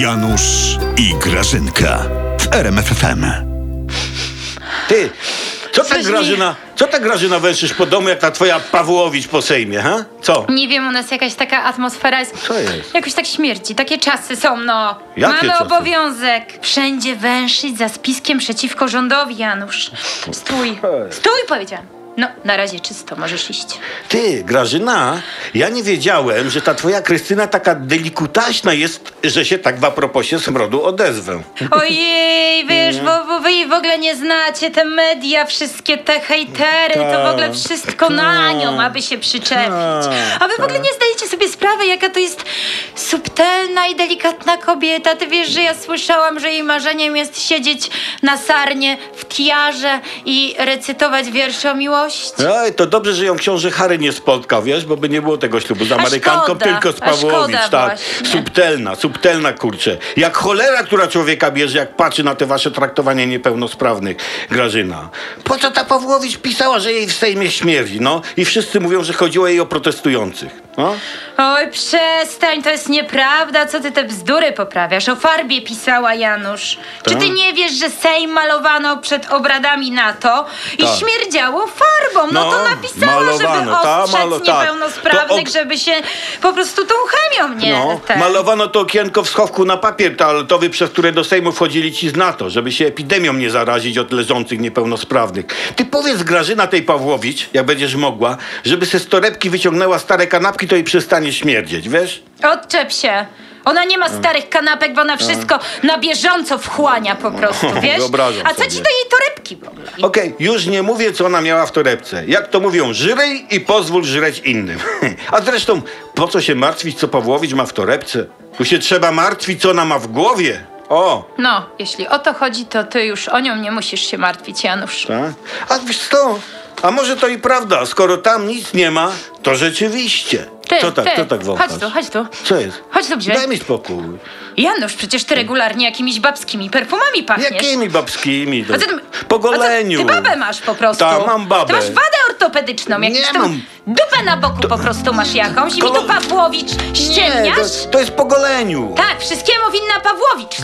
Janusz i Grażynka w RMFFM. Ty, co tak mi- Grażyna, co tak Grażyna węszysz po domu jak ta twoja Pawłowicz po Sejmie, ha? Co? Nie wiem, u nas jakaś taka atmosfera jest. Co jest? Jakoś tak śmierci. Takie czasy są, no. Jakie Mamy czasy? obowiązek wszędzie węszyć za spiskiem przeciwko rządowi, Janusz. Stój. Stój, powiedziałam. No, na razie czysto, możesz iść. Ty, Grażyna, ja nie wiedziałem, że ta twoja Krystyna taka delikutaśna jest, że się tak w aproposie smrodu odezwę. Ojej, wiesz, bo, bo wy jej w ogóle nie znacie, te media, wszystkie te hejtery, to w ogóle wszystko na nią, aby się przyczepić. A wy w ogóle nie zdajecie sobie sprawy, jaka to jest subtelna i delikatna kobieta. Ty wiesz, że ja słyszałam, że jej marzeniem jest siedzieć na sarnie w tiarze i recytować wiersze o miłości. Oj, to dobrze, że ją książę Harry nie spotkał, wiesz, bo by nie było tego ślubu z Amerykanką, szkoda, tylko z Pawłowicz, tak. właśnie. Subtelna, subtelna, kurczę. Jak cholera, która człowieka bierze, jak patrzy na te wasze traktowanie niepełnosprawnych, Grażyna. Po co ta Pawłowicz pisała, że jej w Sejmie śmierdzi, no? I wszyscy mówią, że chodziło jej o protestujących, no? Oj, przestań, to jest nieprawda. Co ty te bzdury poprawiasz? O farbie pisała Janusz. Czy ty Tak. nie wiesz, że Sejm malowano przed obradami NATO i Tak. śmierdziało farbą? No, No, to napisała, malowano, żeby ta, ostrzec malo- tak. niepełnosprawnych, ok- żeby się po prostu tą chemią nie... No, ten- malowano to okienko w schowku na papier toaletowy, przez które do Sejmu wchodzili ci z NATO, żeby się epidemią nie zarazić od leżących niepełnosprawnych. Ty powiedz Grażyna tej Pawłowicz, jak będziesz mogła, żeby se z torebki wyciągnęła stare kanapki, to i przestanie śmierdzieć, wiesz? Odczep się. Ona nie ma starych kanapek, bo ona wszystko na bieżąco wchłania po prostu, wiesz? wyobrażam A co sobie. ci do jej torebki w ogóle? Okej, już nie mówię, co ona miała w torebce. Jak to mówią, żyrej i pozwól żreć innym. A zresztą, po co się martwić, co Pawłowicz ma w torebce? Tu się trzeba martwić, co ona ma w głowie. O, No, jeśli o to chodzi, to ty już o nią nie musisz się martwić, Janusz. Tak? A wiesz co? A może to i prawda, skoro tam nic nie ma, to rzeczywiście. Ty, co tak, ty, co tak wąchasz? chodź tu, chodź tu. Co jest? Chodź tu bliżej. Daj mi spokój. Janusz, przecież ty regularnie jakimiś babskimi perfumami pachniesz. Jakimi babskimi? To... A ty, Po goleniu. A ty babę masz po prostu. Tak, mam babę. Ty masz wadę ortopedyczną, jakąś Nie mam. dupę na boku po prostu masz jakąś i mi tu Pawłowicz Nie, ściemniasz? to, to jest po goleniu. Tak, wszystkiemu winna Pawłowicz.